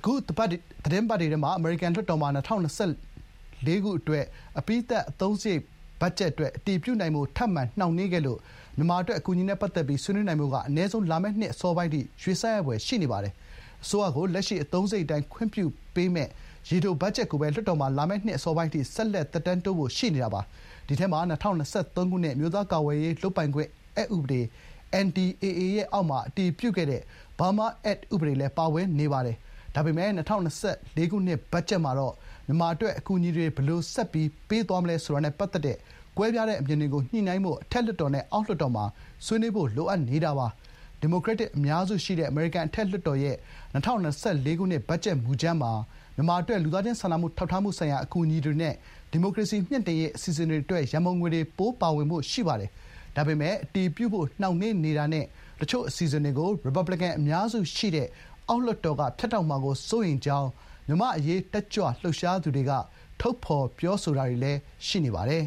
အခုသီတင်းပတ်တွေထဲမှာ အမေရိကန်လွှတ်တော်မှာ ၂၀၂၄ ခုအတွက် အပြီးသတ် အသုံးစရိတ် ဘတ်ဂျက်အတွက် အတည်ပြုနိုင်ဖို့ ထပ်မံ နှောင့်နှေးခဲ့လို့ မြန်မာအတွက် အကူအညီနဲ့ ပတ်သက်ပြီး ဆွေးနွေးနိုင်ဖို့က အနည်းဆုံး လာမယ့်နှစ် အစောပိုင်းအထိ ရွှေ့ဆိုင်းရဖွယ် ရှိနေပါတယ်။အစိုးရကို လက်ရှိ အသုံးစရိတ်အတိုင်း ခွင့်ပြုပေးမယ့် ရေတိုဘတ်ဂျက်ကိုပဲ လွှတ်တော်မှာ လာမယ့်နှစ် အစောပိုင်းအထိ ဆက်လက် သက်တမ်းတိုးဖို့ ရှိနေတာပါ။ဒီအထဲမှာ ၂၀၂၃ ခုနှစ် အမျိုးသားကာကွယ်ရေး လုပ်ပိုင်ခွင့် အက်ဥပဒေ NDAA ရဲ့အောက်မှာ အတည်ပြုခဲ့တဲ့ Burma Act ဥပဒေလည်း ပါဝင်နေပါတယ်။ ဒါပေမဲ့ ၂၀၂၄ ခုနှစ် ဘတ်ဂျက်မှာတော့ မြန်မာအတွက် အကူအညီတွေ ဘယ်လို ဆက်ပေးသွားမလဲဆိုတာနဲ့ ပတ်သက်တဲ့ ကွဲပြားတဲ့အမြင်တွေကို ညှိနှိုင်းဖို့ အထက်လွှတ်တော်နဲ့ အောက်လွှတ်တော်မှာ ဆွေးနွေးဖို့ လိုအပ်နေတာပါ။ဒီမိုကရက်တစ် အများစုရှိတဲ့ အမေရိကန် အထက်လွှတ်တော်ရဲ့ ၂၀၂၄ ခုနှစ် ဘတ်ဂျက်မူကြမ်းမှာ မြန်မာအတွက် လူသားချင်းစာနာထောက်ထားမှုဆိုင်ရာ အကူအညီတွေနဲ့ ဒီမိုကရေစီ မြှင့်တင်ရေး အစီအစဉ်တွေအတွက် ရန်ပုံငွေတွေ ပိုပါဝင်ဖို့ ရှိပါတယ်။ဒါပေမဲ့ အတည်ပြုဖို့ နှောင့်နှေးနေတာနဲ့ တချို့ အစီအစဉ်တွေကို ရီပတ်ဘလစ်ကန် အများစုရှိတဲ့ အောက်လွှတ်တော်က ဖြတ်တောက်မှာကို စိုးရိမ်ကြောင်း မြန်မာ့အရေး တက်ကြွလှုပ်ရှားသူတွေက ထုတ်ဖော် ပြောဆိုတာတွေလည်း ရှိနေပါတယ်